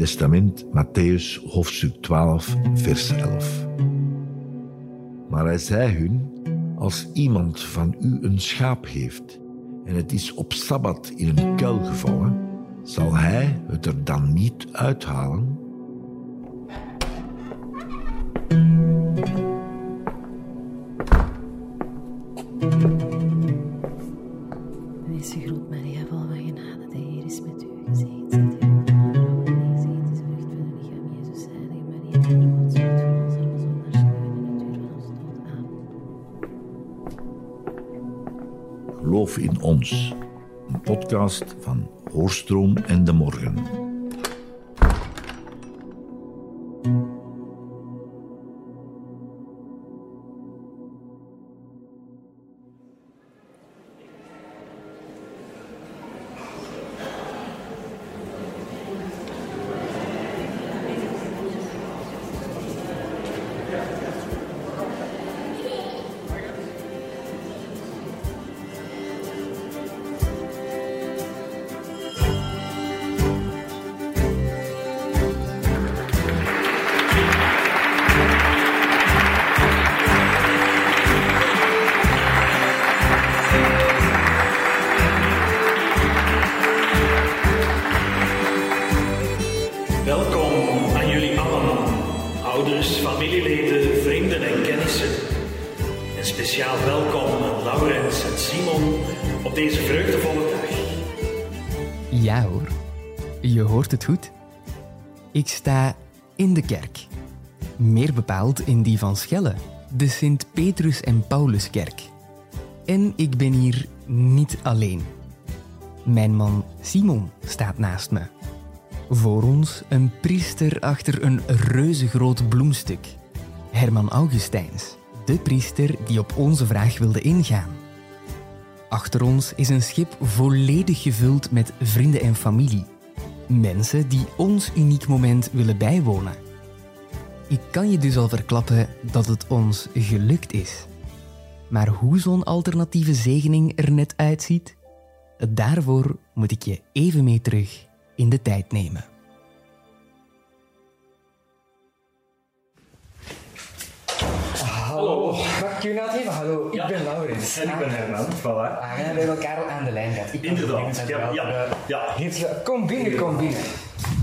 Testament, Matthäus, hoofdstuk 12, vers 11. Maar hij zei hun: Als iemand van u een schaap heeft en het is op sabbat in een kuil gevallen, zal hij het er dan niet uithalen? Je hoort het goed. Ik sta in de kerk. Meer bepaald in die van Schelle, de Sint-Petrus en Pauluskerk. En ik ben hier niet alleen. Mijn man Simon staat naast me. Voor ons een priester achter een reuzegroot bloemstuk. Herman Augustijns, de priester die op onze vraag wilde ingaan. Achter ons is een schip volledig gevuld met vrienden en familie. Mensen die ons uniek moment willen bijwonen. Ik kan je dus al verklappen dat het ons gelukt is. Maar hoe zo'n alternatieve zegening er net uitziet? Daarvoor moet ik je even mee terug in de tijd nemen. Hallo. Mag ik je nou even? Hallo, ik ben Laurens. En ik ben Herman, voilà. Ah, we hebben elkaar al aan de lijn gehad. Ik Inderdaad, ja, ja, ja. Heeft, kom binnen, kom binnen.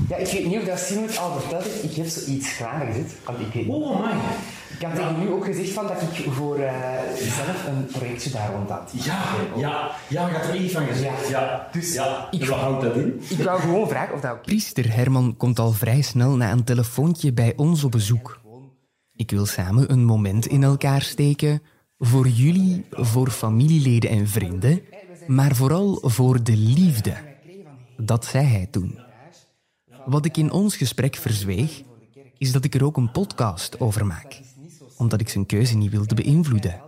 Ja, ik weet niet of dat Simon het al verteld heeft. Ik heb zoiets klaargezet. Want ik weet. Oh man. Ik had tegen u ook gezegd van dat ik voor eh, zelf een projectje daar rond had. Ja, ja, ja, je had er iets van gezegd. Ja, Dus ja. ik- wat houdt dat in? Ik wou gewoon vragen of dat ook... Priester Herman komt al vrij snel na een telefoontje bij ons op bezoek. Ik wil samen een moment in elkaar steken voor jullie, voor familieleden en vrienden, maar vooral voor de liefde. Dat zei hij toen. Wat ik in ons gesprek verzweeg, is dat ik er ook een podcast over maak, omdat ik zijn keuze niet wilde beïnvloeden.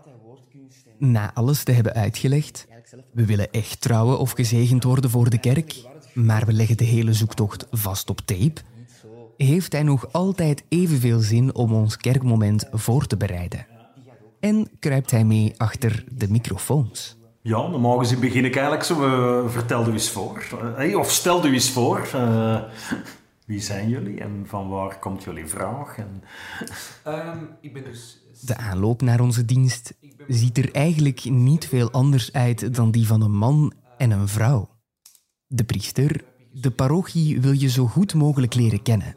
Na alles te hebben uitgelegd, we willen echt trouwen of gezegend worden voor de kerk, maar we leggen de hele zoektocht vast op tape, heeft hij nog altijd evenveel zin om ons kerkmoment voor te bereiden. En kruipt hij mee achter de microfoons. Ja, normaal gezien begin ik eigenlijk zo. eh, vertel u eens voor. Eh, hey, of stel u eens voor. eh, wie zijn jullie en van waar komt jullie vraag? En... ik ben dus... De aanloop naar onze dienst ziet er eigenlijk niet veel anders uit dan die van een man en een vrouw. De priester, de parochie wil je zo goed mogelijk leren kennen.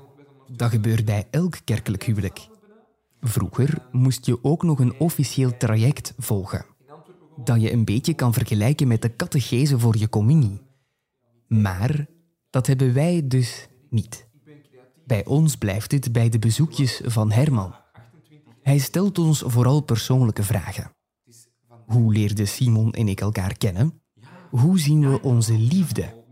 Dat gebeurt bij elk kerkelijk huwelijk. Vroeger moest je ook nog een officieel traject volgen, dat je een beetje kan vergelijken met de catechese voor je communie. Maar dat hebben wij dus niet. Bij ons blijft het bij de bezoekjes van Herman. Hij stelt ons vooral persoonlijke vragen. Hoe leerden Simon en ik elkaar kennen? Hoe zien we onze liefde?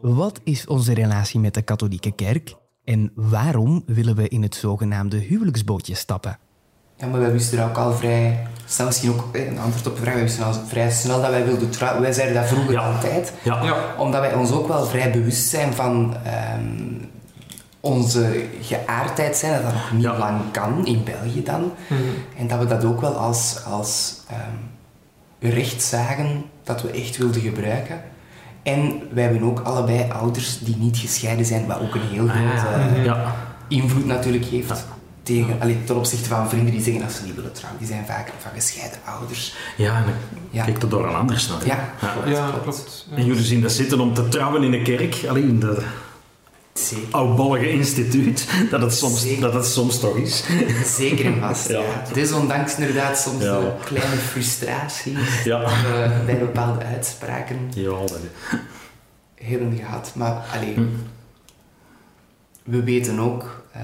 Wat is onze relatie met de katholieke kerk? En waarom willen we in het zogenaamde huwelijksbootje stappen? Ja, maar wij wisten ook al vrij snel, misschien ook eh, een antwoord op de vraag, wij wisten al vrij snel dat wij wilden trouwen. Wij zeiden dat vroeger Ja. altijd. Ja. Omdat wij ons ook wel vrij bewust zijn van ehm, onze geaardheid zijn, dat dat nog niet Ja. lang kan, in België dan. En dat we dat ook wel als, als ehm, recht zagen dat we echt wilden gebruiken. En wij hebben ook allebei ouders die niet gescheiden zijn, wat ook een heel grote eh, Ja. invloed natuurlijk heeft. Tegen, allee, ten opzichte van vrienden die zeggen dat ze niet willen trouwen. Die zijn vaak van gescheiden ouders. Ja, en dan Ja. kijkt er door een anders naar. hè. Ja, Ja, klopt. En jullie zien dat zitten om te trouwen in de kerk, alleen in de Zeker. oudbollige instituut, dat het soms, Zeker. dat het soms toch is. Zeker en vast, Ja. ja. Desondanks inderdaad soms Ja. de kleine frustraties Ja. bij bepaalde uitspraken Ja, dat gehad. Maar alleen, Hm. we weten ook, eh,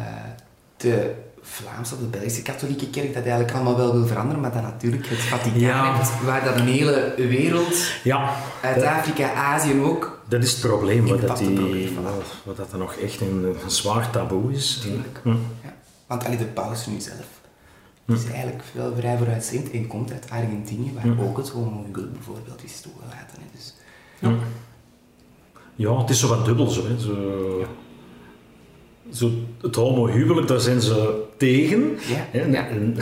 de Vlaamse of de Belgische katholieke kerk dat eigenlijk allemaal wel wil veranderen, maar dat natuurlijk het Vaticaan Ja. hebt, waar dat een hele wereld, Ja, uit Afrika, Azië ook, dat is het probleem, wat, dat, die, probleem, voilà. wat dat er nog echt een, een zwaar taboe is. Tuurlijk. Hm. Ja. Want allee, de paus nu zelf is eigenlijk wel vrij vooruitziend en komt uit Argentinië, waar Hm. ook het homohuwelijk bijvoorbeeld is toegelaten. Hè. Dus, Ja, het is zo wat dubbel zo. Hè. zo, zo het homohuwelijk, daar zijn ze tegen. Ja, ja. En,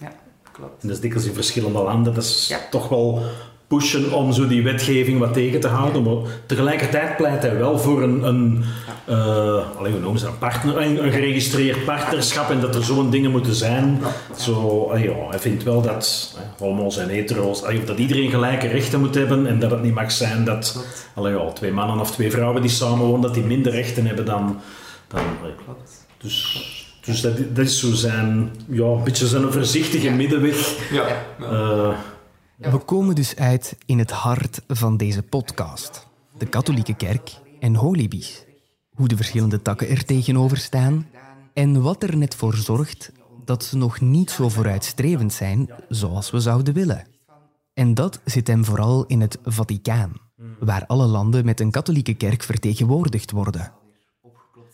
ja, klopt. en dat is dikwijls in verschillende landen. Dat is Ja. toch wel pushen om zo die wetgeving wat tegen te houden. Maar tegelijkertijd pleit hij wel voor een, een, eh, hoe noemen ze dat, een, partner, een, een geregistreerd partnerschap en dat er zo'n dingen moeten zijn. Zo, ah ja, hij vindt wel dat eh, homo's en hetero's, dat iedereen gelijke rechten moet hebben en dat het niet mag zijn dat allee, ja, twee mannen of twee vrouwen die samenwonen, dat die minder rechten hebben dan... dan klopt. dus dus dat, dat is zo zijn, ja, een beetje zijn voorzichtige Ja. middenweg. Ja. Ja. Eh, We komen dus uit in het hart van deze podcast. De katholieke kerk en holibies. Hoe de verschillende takken er tegenover staan en wat er net voor zorgt dat ze nog niet zo vooruitstrevend zijn zoals we zouden willen. En dat zit hem vooral in het Vaticaan, waar alle landen met een katholieke kerk vertegenwoordigd worden.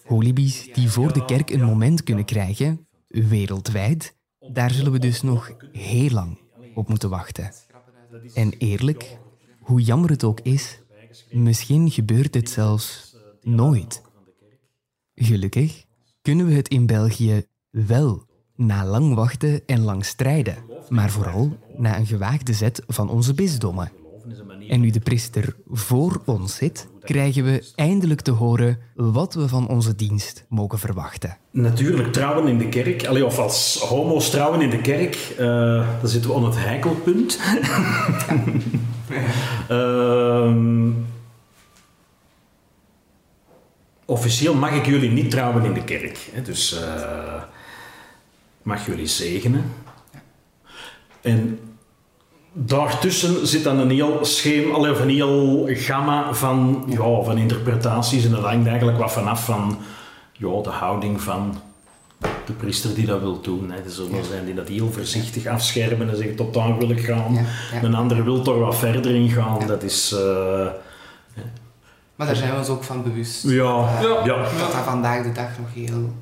Holibies die voor de kerk een moment kunnen krijgen, wereldwijd, daar zullen we dus nog heel lang op moeten wachten. En eerlijk, hoe jammer het ook is, misschien gebeurt dit zelfs nooit. Gelukkig kunnen we het in België wel, na lang wachten en lang strijden, maar vooral na een gewaagde zet van onze bisdommen. En nu de priester voor ons zit, krijgen we eindelijk te horen wat we van onze dienst mogen verwachten. Natuurlijk, trouwen in de kerk, allee, of als homo's trouwen in de kerk, eh dan zitten we aan het heikelpunt. Ehm, officieel mag ik jullie niet trouwen in de kerk. Hè, dus eh, ik mag jullie zegenen. En daartussen zit dan een heel schema, of een heel gamma van, ja, van interpretaties. En dat hangt eigenlijk wat vanaf van ja, de houding van de priester die dat wil doen. Hè. Er zullen zijn die dat heel voorzichtig afschermen en zeggen tot daar wil ik gaan. Ja, ja. Een andere wil toch wat verder in gaan. Dat is... eh, Maar daar zijn we ons ook van bewust. ja, Eh, ja. Ja. Dat dat vandaag de dag nog heel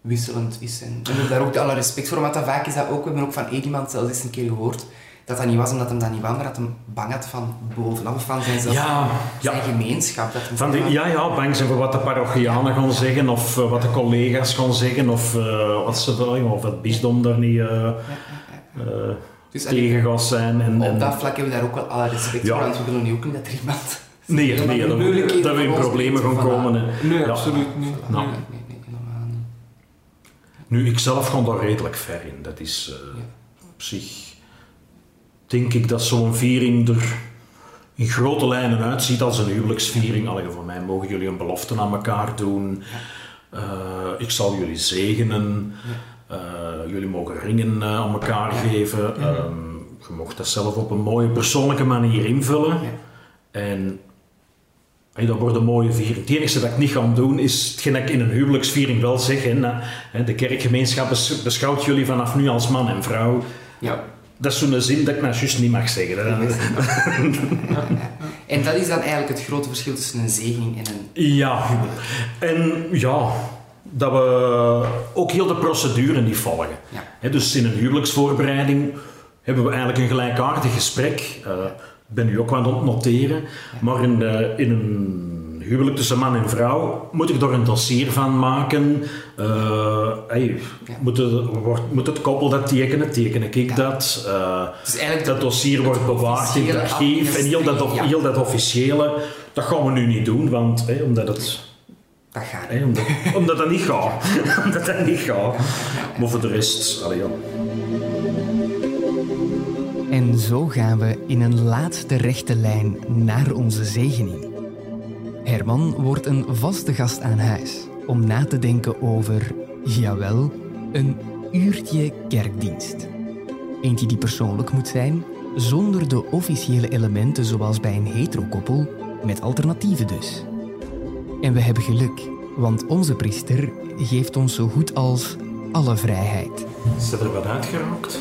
wisselend is. En we hebben daar ook alle respect voor, want dat vaak is dat ook. We hebben ook van één iemand zelfs eens een keer gehoord dat dat niet was omdat hij dat niet wou, maar dat hij bang had van bovenaf, van zijn, zelf, Ja, zijn ja. gemeenschap. Dat hem Van die, ja, ja, bang zijn voor wat de parochianen gaan zeggen, of eh, wat de collega's gaan zeggen, of eh, wat ze wel, of het bisdom daar niet eh, eh, Dus tegen gaat zijn. En, op en- dat vlak hebben we daar ook wel alle respect Ja. voor, want we willen nu ook niet dat er iemand... nee, helemaal nee, in dat, we in problemen gaan brengt, komen. Nee, Ja. absoluut niet. Nou. Nee. Nee, nee, niet. Nu, ik zelf ga daar redelijk ver in. Dat is eh, op zich, denk ik dat zo'n viering er in grote lijnen uitziet als een huwelijksviering. Allee, voor mij mogen jullie een belofte aan elkaar doen. Eh, ik zal jullie zegenen. Eh, jullie mogen ringen eh, aan elkaar geven. Ehm, je mocht dat zelf op een mooie persoonlijke manier invullen. En Hey, dat wordt een mooie viering. Het enige dat ik niet ga doen is hetgeen dat ik in een huwelijksviering wel zeg. Hè, de kerkgemeenschap bes- beschouwt jullie vanaf nu als man en vrouw. Ja. Dat is zo'n zin dat ik nou juist niet mag zeggen. hè. En dat is dan eigenlijk het grote verschil tussen een zegening en een... Ja, en ja, dat we ook heel de procedure niet volgen. Ja. Dus in een huwelijksvoorbereiding hebben we eigenlijk een gelijkaardig gesprek. Eh, ik ben nu ook aan het noteren. Maar in, eh, in een huwelijk tussen man en vrouw moet ik er een dossier van maken. Eh, hey, moet, het, wordt, moet het koppel dat tekenen? Teken ik dat? Eh, Dus dat dossier wordt bewaard in het archief en heel dat, ja. heel dat officiële Dat gaan we nu niet doen, want hè, omdat het... Dat gaat Hè, omdat, omdat dat niet gaat. omdat dat niet gaat. Maar voor de rest, allee, ja. En zo gaan we in een laatste rechte lijn naar onze zegening. Herman wordt een vaste gast aan huis om na te denken over, jawel, een uurtje kerkdienst. Eentje die persoonlijk moet zijn, zonder de officiële elementen zoals bij een heterokoppel, met alternatieven dus. En we hebben geluk, want onze priester geeft ons zo goed als alle vrijheid. Is dat er wat uitgeraakt?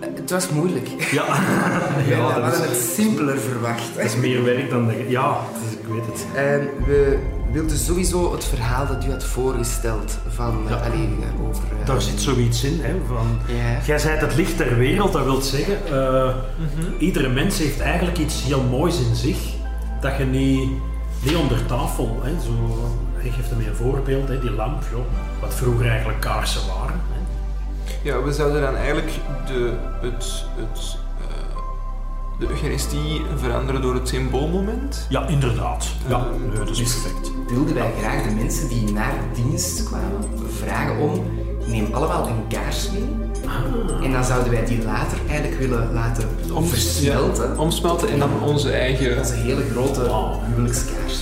Het was moeilijk. Ja. we ja dat hadden is, het simpeler verwacht. dat is meer werk dan... De, ja, het is- ik weet het. En we wilden sowieso het verhaal dat u had voorgesteld van, Ja. allee, eh, over... eh, Daar zit zoiets in, hè, van... Ja. Jij zijt het licht der wereld, dat wil zeggen, eh, iedere mens heeft eigenlijk iets heel moois in zich, dat je niet, niet onder tafel, hè, zo, hij geeft hem een voorbeeld, hè, die lamp, joh, wat vroeger eigenlijk kaarsen waren. Hè. Ja, we zouden dan eigenlijk de, het, het, eh, de Eucharistie veranderen door het symboolmoment. Ja, inderdaad. Ja, Eh, nee, dat is dus- perfect. wilden wij graag de mensen die naar dienst kwamen vragen om neem allemaal een kaars mee. En dan zouden wij die later eigenlijk willen laten versmelten. Ja, omsmelten en dan onze eigen... Onze hele grote huwelijkskaars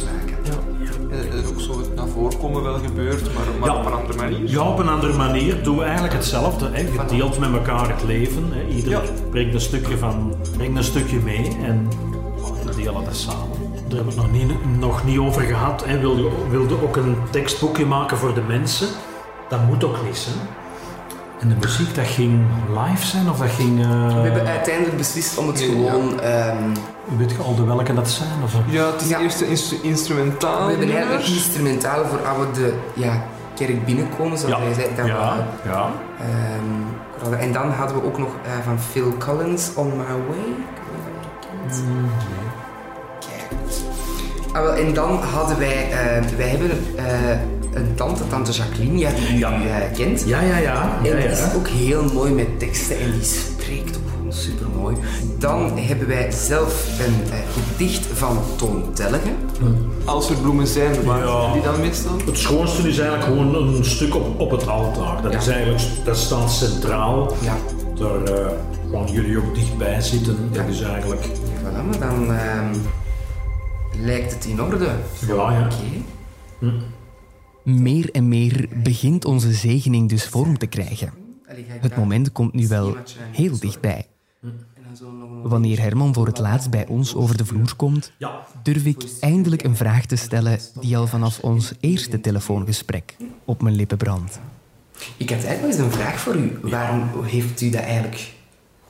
wel gebeurd, maar, maar Ja. op een andere manier. Ja, op een andere manier doen we eigenlijk hetzelfde. Hè. Je deelt met elkaar het leven. Hè. Ieder Ja. brengt, een stukje van, brengt een stukje mee en we delen dat samen. Daar hebben we het nog niet, nog niet over gehad. Hè. Wilde, wilde ook een tekstboekje maken voor de mensen. Dat moet ook niet. Hè. En de muziek, dat ging live zijn of dat ging... eh, We hebben uiteindelijk beslist om het Ja. gewoon... ehm, Weet je al de welke dat zijn? Of, Ja, het is Ja. eerst een instru- instrumentaal we hebben eigenlijk instrumentale voor als we de ja, kerk binnenkomen, zoals wij zeiden. Dat ja, we, ja. ehm, hadden. en dan hadden we ook nog eh, van Phil Collins, On My Way. Ik weet niet of je dat kent. Kijk. Ah, wel, en dan hadden wij, eh, wij hebben eh, een tante, tante Jacqueline, ja, die Ja. u eh, kent. Ja, ja, ja. En ja, die ja. is ook heel mooi met teksten en die spreekt ook gewoon super mooi. Dan hebben wij zelf een eh, gedicht van Toon Tellegen. Als er bloemen zijn, waar Ja. die dan meestal? Het schoonste is eigenlijk gewoon een stuk op, op het altaar. Dat, Ja. is eigenlijk, dat staat centraal. Ja. Daar eh, gaan jullie ook dichtbij zitten. Dat Ja. is eigenlijk... Voilà, maar dan ehm, lijkt het in orde. Ja, ja. Oké. Meer en meer begint onze zegening dus vorm te krijgen. Het moment komt nu wel heel dichtbij. Wanneer Herman voor het laatst bij ons over de vloer komt, durf ik eindelijk een vraag te stellen die al vanaf ons eerste telefoongesprek op mijn lippen brandt. Ik had eigenlijk eens een vraag voor u. Waarom heeft u dat eigenlijk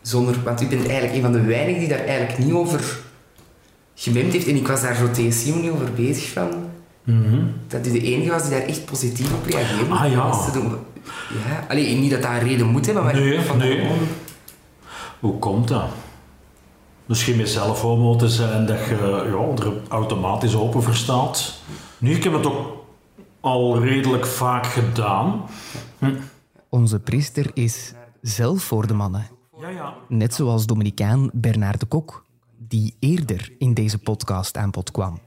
zonder... Want u bent eigenlijk een van de weinigen die daar eigenlijk niet over gememd heeft. En ik was daar zo Simon niet over bezig van... Dat u de enige was die daar echt positief op reageerde. Ah, ja. Ja, allee, niet dat dat een reden moet hebben, maar... Nee, van nee. hoe komt dat? Misschien met zelf homo te zijn dat je ja, er automatisch open voor staat. Nu, ik heb het ook al redelijk vaak gedaan. Onze priester is zelf voor de mannen. Ja, ja. Net zoals Dominicaan Bernard de Kok, die eerder in deze podcast aan bod kwam.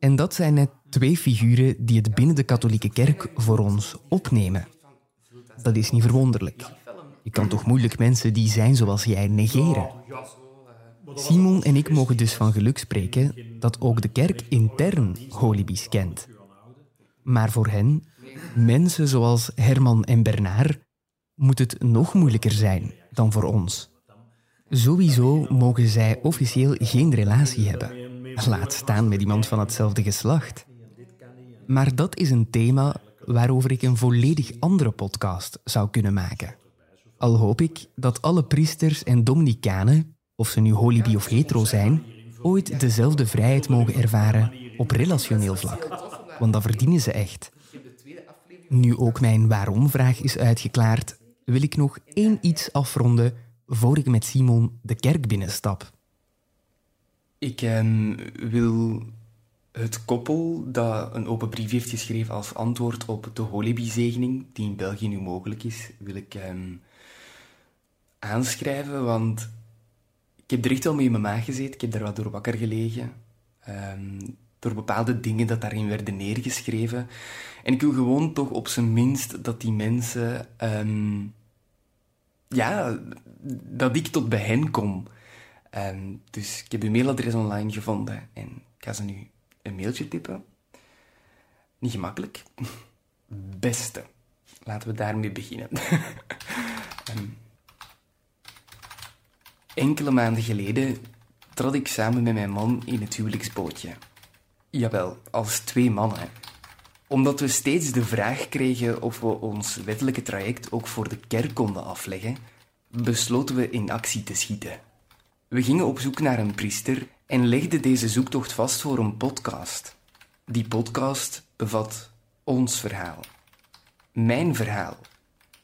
En dat zijn net twee figuren die het binnen de katholieke kerk voor ons opnemen. Dat is niet verwonderlijk. Je kan toch moeilijk mensen die zijn zoals jij negeren. Simon en ik mogen dus van geluk spreken dat ook de kerk intern holibies kent. Maar voor hen, mensen zoals Herman en Bernard, moet het nog moeilijker zijn dan voor ons. Sowieso mogen zij officieel geen relatie hebben. Laat staan met iemand van hetzelfde geslacht. Maar dat is een thema waarover ik een volledig andere podcast zou kunnen maken. Al hoop ik dat alle priesters en dominicanen, of ze nu holibi of hetero zijn, ooit dezelfde vrijheid mogen ervaren op relationeel vlak. Want dat verdienen ze echt. Nu ook mijn waarom-vraag is uitgeklaard, wil ik nog één iets afronden voor ik met Simon de kerk binnenstap. Ik ehm, wil het koppel dat een open brief heeft geschreven als antwoord op de Holibi-zegening, die in België nu mogelijk is, wil ik ehm, aanschrijven, want ik heb er echt wel mee in mijn maag gezeten. Ik heb daar wat door wakker gelegen. Ehm, door bepaalde dingen dat daarin werden neergeschreven. En ik wil gewoon toch op zijn minst dat die mensen, ja, dat ik tot bij hen kom. Ehm, dus ik heb uw mailadres online gevonden en ik ga ze nu een mailtje tippen. Niet gemakkelijk. Beste. Laten we daarmee beginnen. Ehm, enkele maanden geleden trad ik samen met mijn man in het huwelijksbootje. Jawel, als twee mannen. Omdat we steeds de vraag kregen of we ons wettelijke traject ook voor de kerk konden afleggen, besloten we in actie te schieten. We gingen op zoek naar een priester en legden deze zoektocht vast voor een podcast. Die podcast bevat ons verhaal. Mijn verhaal.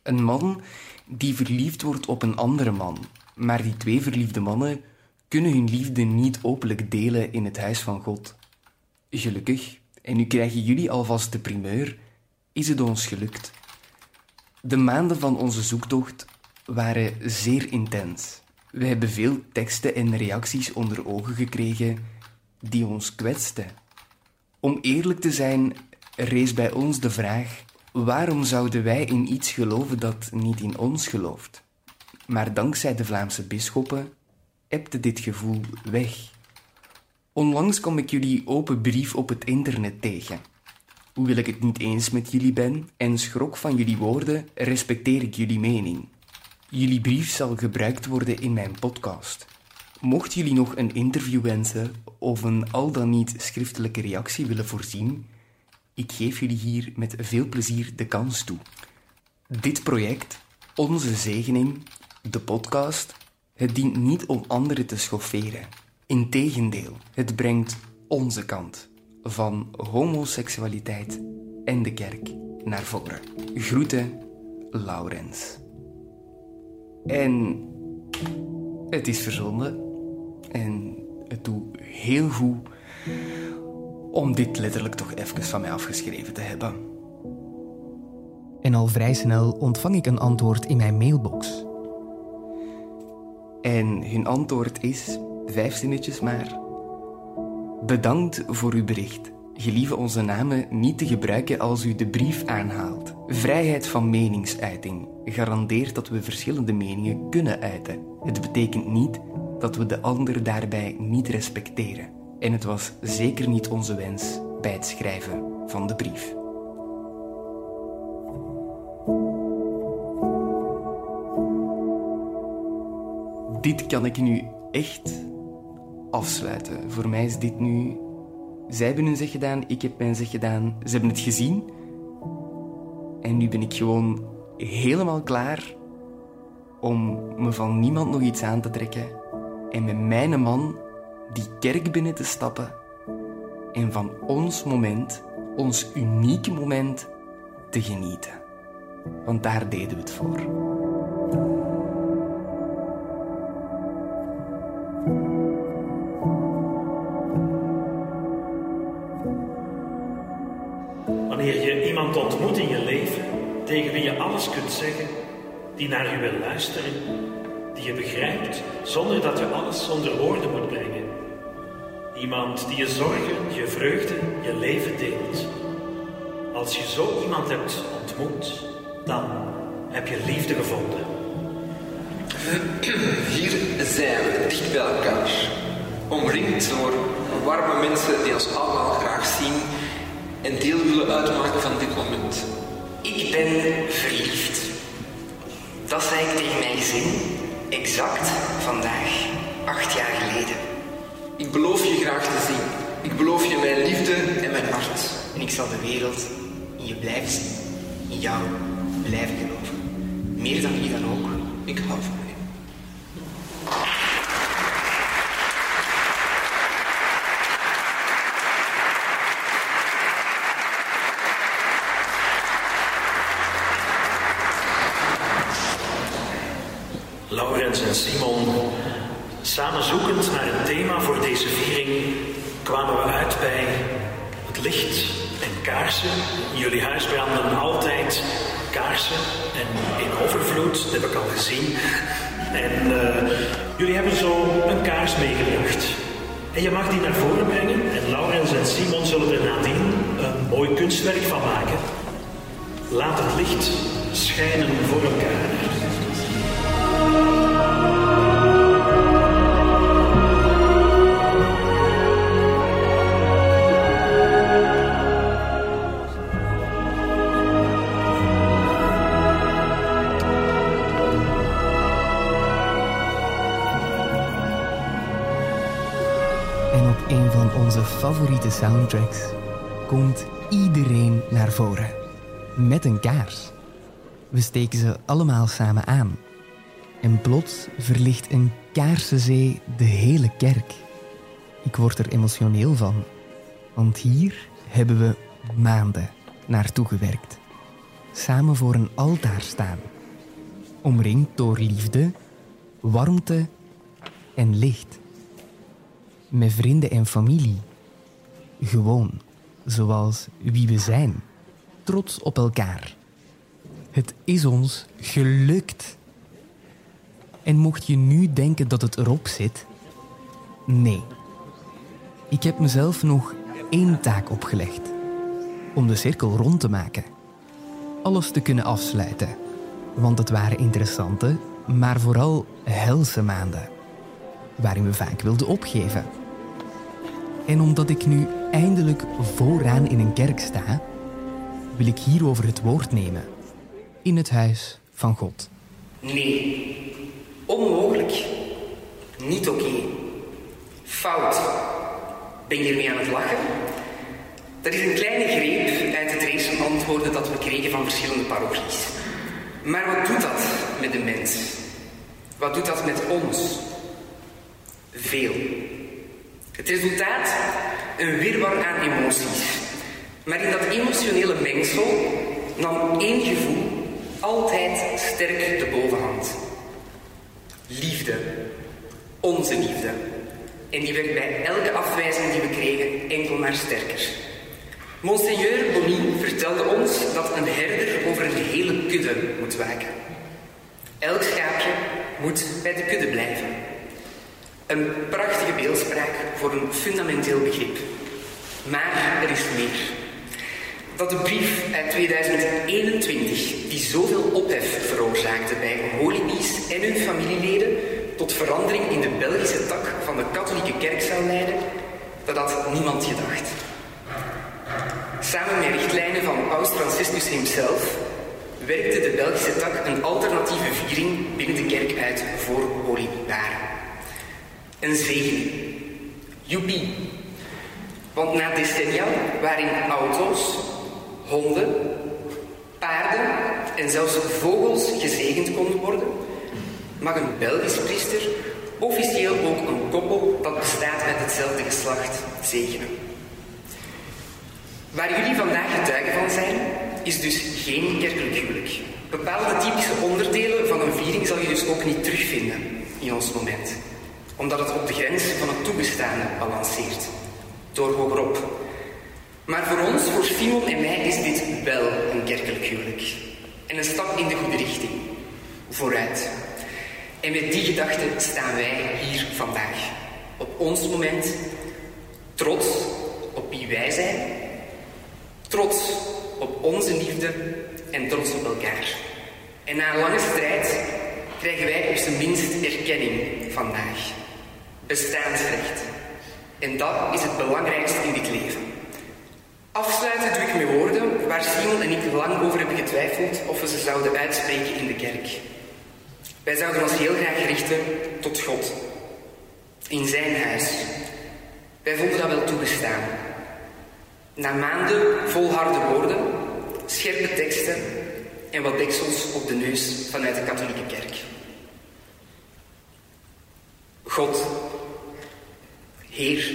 Een man die verliefd wordt op een andere man, maar die twee verliefde mannen kunnen hun liefde niet openlijk delen in het huis van God. Gelukkig, en nu krijgen jullie alvast de primeur, is het ons gelukt. De maanden van onze zoektocht waren zeer intens. We hebben veel teksten en reacties onder ogen gekregen die ons kwetsten. Om eerlijk te zijn, rees bij ons de vraag: waarom zouden wij in iets geloven dat niet in ons gelooft? Maar dankzij de Vlaamse bisschoppen ebte dit gevoel weg. Onlangs kwam ik jullie open brief op het internet tegen. Hoewel ik het niet eens met jullie ben en schrok van jullie woorden, respecteer ik jullie mening. Jullie brief zal gebruikt worden in mijn podcast. Mocht jullie nog een interview wensen of een al dan niet schriftelijke reactie willen voorzien, ik geef jullie hier met veel plezier de kans toe. Dit project, Onze Zegening, de podcast, het dient niet om anderen te schofferen. Integendeel, het brengt onze kant van homoseksualiteit en de kerk naar voren. Groeten, Laurens. En het is verzonden. En het doet heel goed om dit letterlijk toch even van mij afgeschreven te hebben. En al vrij snel ontvang ik een antwoord in mijn mailbox. En hun antwoord is, vijf zinnetjes maar. Bedankt voor uw bericht. Gelieve onze namen niet te gebruiken als u de brief aanhaalt. Vrijheid van meningsuiting garandeert dat we verschillende meningen kunnen uiten. Het betekent niet dat we de ander daarbij niet respecteren. En het was zeker niet onze wens bij het schrijven van de brief. Dit kan ik nu echt afsluiten. Voor mij is dit nu. Zij hebben hun zeg gedaan, ik heb mijn zeg gedaan. Ze hebben het gezien. En nu ben ik gewoon helemaal klaar om me van niemand nog iets aan te trekken. En met mijn man die kerk binnen te stappen. En van ons moment, ons unieke moment, te genieten. Want daar deden we het voor. Tegen wie je alles kunt zeggen, die naar je wil luisteren, die je begrijpt zonder dat je alles onder woorden moet brengen. Iemand die je zorgen, je vreugde, je leven deelt. Als je zo iemand hebt ontmoet, dan heb je liefde gevonden. Hier zijn we, dicht bij elkaar. Omringd door warme mensen die ons allemaal graag zien en deel willen uitmaken van dit moment. Ik ben verliefd. Dat zei ik tegen mijn gezin exact vandaag, acht jaar geleden. Ik beloof je graag te zien. Ik beloof je mijn liefde en mijn hart. En ik zal de wereld in je blijven zien, in jou blijven geloven. Meer dan wie dan ook. Ik hou van meegebracht. En je mag die naar voren brengen en Laurens en Simon zullen er nadien een mooi kunstwerk van maken. Laat het licht schijnen voor elkaar. Favoriete soundtracks komt iedereen naar voren. Met een kaars. We steken ze allemaal samen aan. En plots verlicht een kaarsenzee de hele kerk. Ik word er emotioneel van. Want hier hebben we maanden naartoe gewerkt. Samen voor een altaar staan. Omringd door liefde, warmte en licht met vrienden en familie. Gewoon, zoals wie we zijn. Trots op elkaar. Het is ons gelukt. En mocht je nu denken dat het erop zit, nee. Ik heb mezelf nog één taak opgelegd. Om de cirkel rond te maken. Alles te kunnen afsluiten. Want het waren interessante, maar vooral helse maanden waarin we vaak wilden opgeven. En omdat ik nu eindelijk vooraan in een kerk sta, wil ik hierover het woord nemen. In het huis van God. Nee, onmogelijk. Niet oké. Fout. Ben je ermee aan het lachen? Dat is een kleine greep uit het reeks van antwoorden dat we kregen van verschillende parochies. Maar wat doet dat met de mens? Wat doet dat met ons? Veel. Het resultaat? Een wirwar aan emoties. Maar in dat emotionele mengsel nam één gevoel altijd sterk de bovenhand. Liefde. Onze liefde. En die werd bij elke afwijzing die we kregen enkel maar sterker. Monseigneur Bonny vertelde ons dat een herder over een hele kudde moet waken. Elk schaapje moet bij de kudde blijven. Een prachtige beeldspraak voor een fundamenteel begrip. Maar er is meer. Dat de brief uit 2021, die zoveel ophef veroorzaakte bij holibies en hun familieleden, tot verandering in de Belgische tak van de katholieke kerk zou leiden, dat had niemand gedacht. Samen met richtlijnen van Paus Franciscus himself werkte de Belgische tak een alternatieve viering binnen de kerk uit voor holiebaren. Een zegen. Joepie. Want na decennia waarin auto's, honden, paarden en zelfs vogels gezegend konden worden, mag een Belgisch priester officieel ook een koppel dat bestaat uit hetzelfde geslacht zegenen. Waar jullie vandaag getuigen van zijn, is dus geen kerkelijk huwelijk. Bepaalde typische onderdelen van een viering zal je dus ook niet terugvinden in ons moment omdat het op de grens van het toegestane balanceert. Door hogerop. Maar voor ons, voor Simon en mij, is dit wel een kerkelijk huwelijk. En een stap in de goede richting. Vooruit. En met die gedachte staan wij hier vandaag. Op ons moment. Trots op wie wij zijn. Trots op onze liefde en trots op elkaar. En na een lange strijd krijgen wij op zijn minst erkenning vandaag bestaansrecht. En dat is het belangrijkste in dit leven. Afsluiten doe ik met woorden waar Simon en ik lang over hebben getwijfeld of we ze zouden uitspreken in de kerk. Wij zouden ons heel graag richten tot God. In zijn huis. Wij vonden dat wel toegestaan. Na maanden volharde woorden, scherpe teksten en wat deksels op de neus vanuit de katholieke kerk. God, Heer,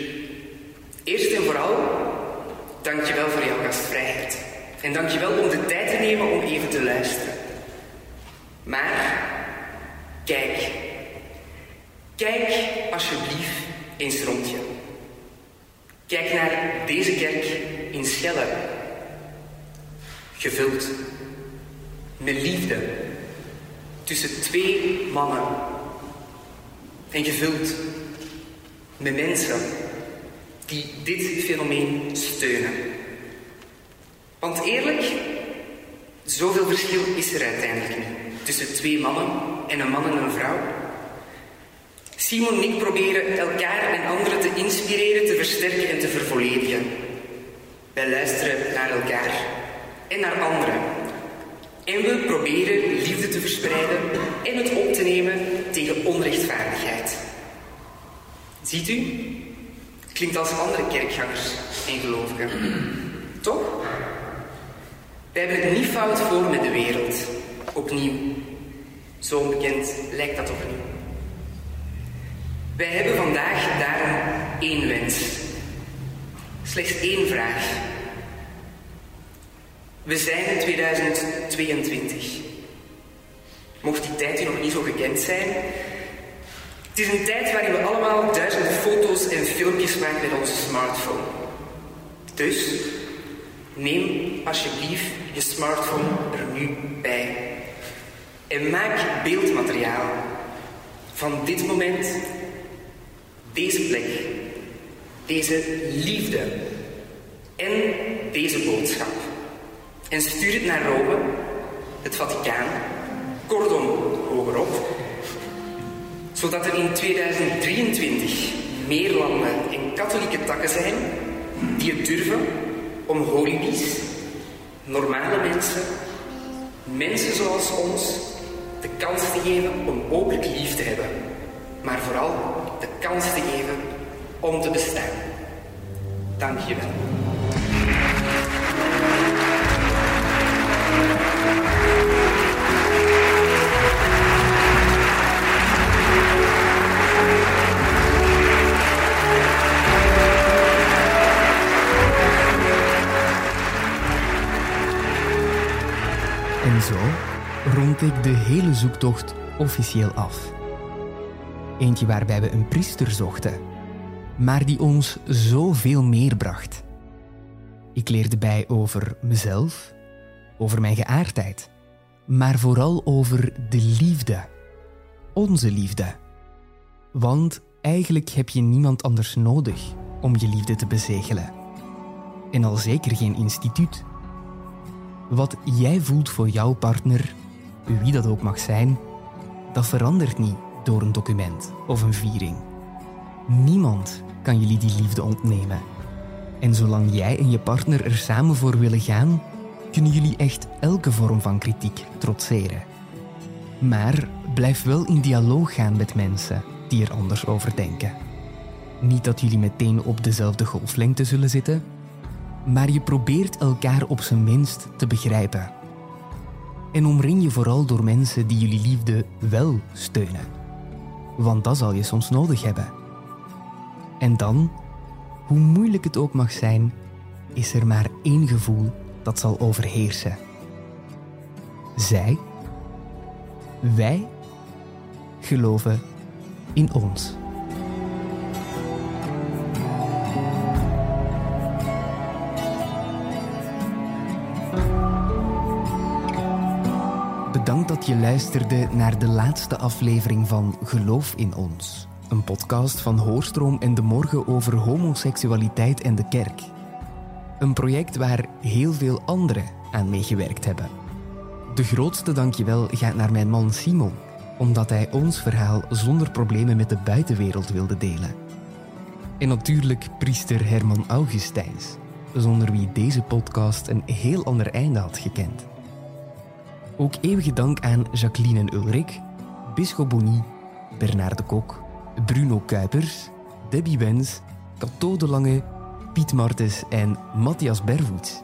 eerst en vooral, dank je wel voor jouw gastvrijheid. En dank je wel om de tijd te nemen om even te luisteren. Maar, kijk. Kijk alsjeblieft eens rond je. Kijk naar deze kerk in Schelle. Gevuld met liefde tussen twee mannen en gevuld met mensen die dit fenomeen steunen. Want eerlijk, zoveel verschil is er uiteindelijk niet tussen twee mannen en een man en een vrouw. Simon en ik proberen elkaar en anderen te inspireren, te versterken en te vervolledigen. Wij luisteren naar elkaar en naar anderen. En we proberen liefde te verspreiden en het op te nemen tegen onrechtvaardigheid. Ziet u? Klinkt als andere kerkgangers en gelovigen. Toch? Wij hebben het niet fout voor met de wereld. Opnieuw. Zo onbekend lijkt dat opnieuw. Wij hebben vandaag daarom één wens. Slechts één vraag. We zijn in 2022. Mocht die tijd u nog niet zo gekend zijn. Het is een tijd waarin we allemaal duizenden foto's en filmpjes maken met onze smartphone. Dus neem alsjeblieft je smartphone er nu bij. En maak beeldmateriaal van dit moment, deze plek, deze liefde en deze boodschap. En stuur het naar Rome, het Vaticaan, cordon hogerop, zodat er in 2023 meer landen en katholieke takken zijn die het durven om holibies, normale mensen, mensen zoals ons, de kans te geven om openlijk lief te hebben, maar vooral de kans te geven om te bestaan. Dank je wel. En zo rond ik de hele zoektocht officieel af. Eentje waarbij we een priester zochten, maar die ons zoveel meer bracht. Ik leerde bij over mezelf, over mijn geaardheid, maar vooral over de liefde. Onze liefde. Want eigenlijk heb je niemand anders nodig om je liefde te bezegelen. En al zeker geen instituut. Wat jij voelt voor jouw partner, wie dat ook mag zijn, dat verandert niet door een document of een viering. Niemand kan jullie die liefde ontnemen. En zolang jij en je partner er samen voor willen gaan, kunnen jullie echt elke vorm van kritiek trotseren. Maar blijf wel in dialoog gaan met mensen die er anders over denken. Niet dat jullie meteen op dezelfde golflengte zullen zitten, maar je probeert elkaar op zijn minst te begrijpen. En omring je vooral door mensen die jullie liefde wel steunen. Want dat zal je soms nodig hebben. En dan, hoe moeilijk het ook mag zijn, is er maar één gevoel dat zal overheersen. Zij, wij, geloven in ons. Dat je luisterde naar de laatste aflevering van Geloof in ons. Een podcast van Hoorstroom en de Morgen over homoseksualiteit en de kerk. Een project waar heel veel anderen aan meegewerkt hebben. De grootste dankjewel gaat naar mijn man Simon, omdat hij ons verhaal zonder problemen met de buitenwereld wilde delen. En natuurlijk priester Herman Augustijns, zonder wie deze podcast een heel ander einde had gekend. Ook eeuwige dank aan Jacqueline en Ulrik, Bonny, Bernard de Kok, Bruno Kuipers, Debbie Wens, Cato de Lange, Piet Martens en Matthias Bervoets.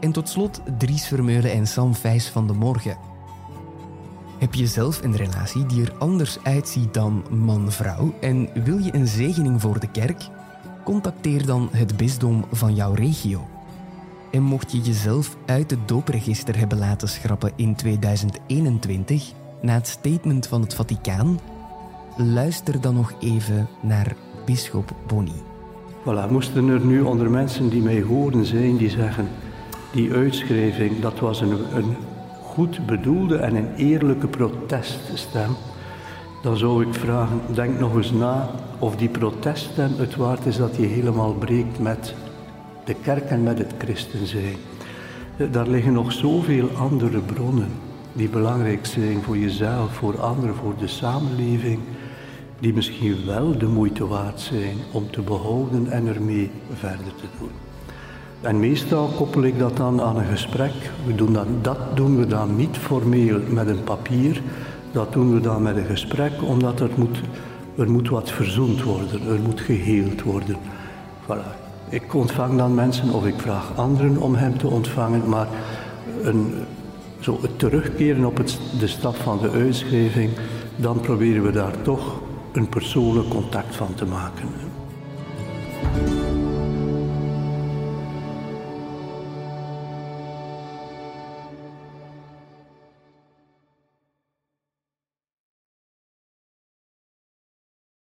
En tot slot Dries Vermeulen en Sam Vijs van de Morgen. Heb je zelf een relatie die er anders uitziet dan man-vrouw en wil je een zegening voor de kerk? Contacteer dan het bisdom van jouw regio. En mocht je jezelf uit het doopregister hebben laten schrappen in 2021 na het statement van het Vaticaan, luister dan nog even naar Bisschop Bonny. Voilà, moesten er nu onder mensen die mij horen zijn die zeggen, die uitschrijving, dat was een, een goed bedoelde en een eerlijke proteststem, dan zou ik vragen, denk nog eens na of die proteststem het waard is dat je helemaal breekt met de kerk en met het christen zijn. Daar liggen nog zoveel andere bronnen die belangrijk zijn voor jezelf, voor anderen, voor de samenleving, die misschien wel de moeite waard zijn om te behouden en ermee verder te doen. En meestal koppel ik dat dan aan een gesprek. We doen dat, dat doen we dan niet formeel met een papier, dat doen we dan met een gesprek, omdat er moet, er moet wat verzoend worden, er moet geheeld worden. Voilà. Ik ontvang dan mensen of ik vraag anderen om hem te ontvangen, maar een, zo het terugkeren op het, de stap van de uitschrijving, dan proberen we daar toch een persoonlijk contact van te maken.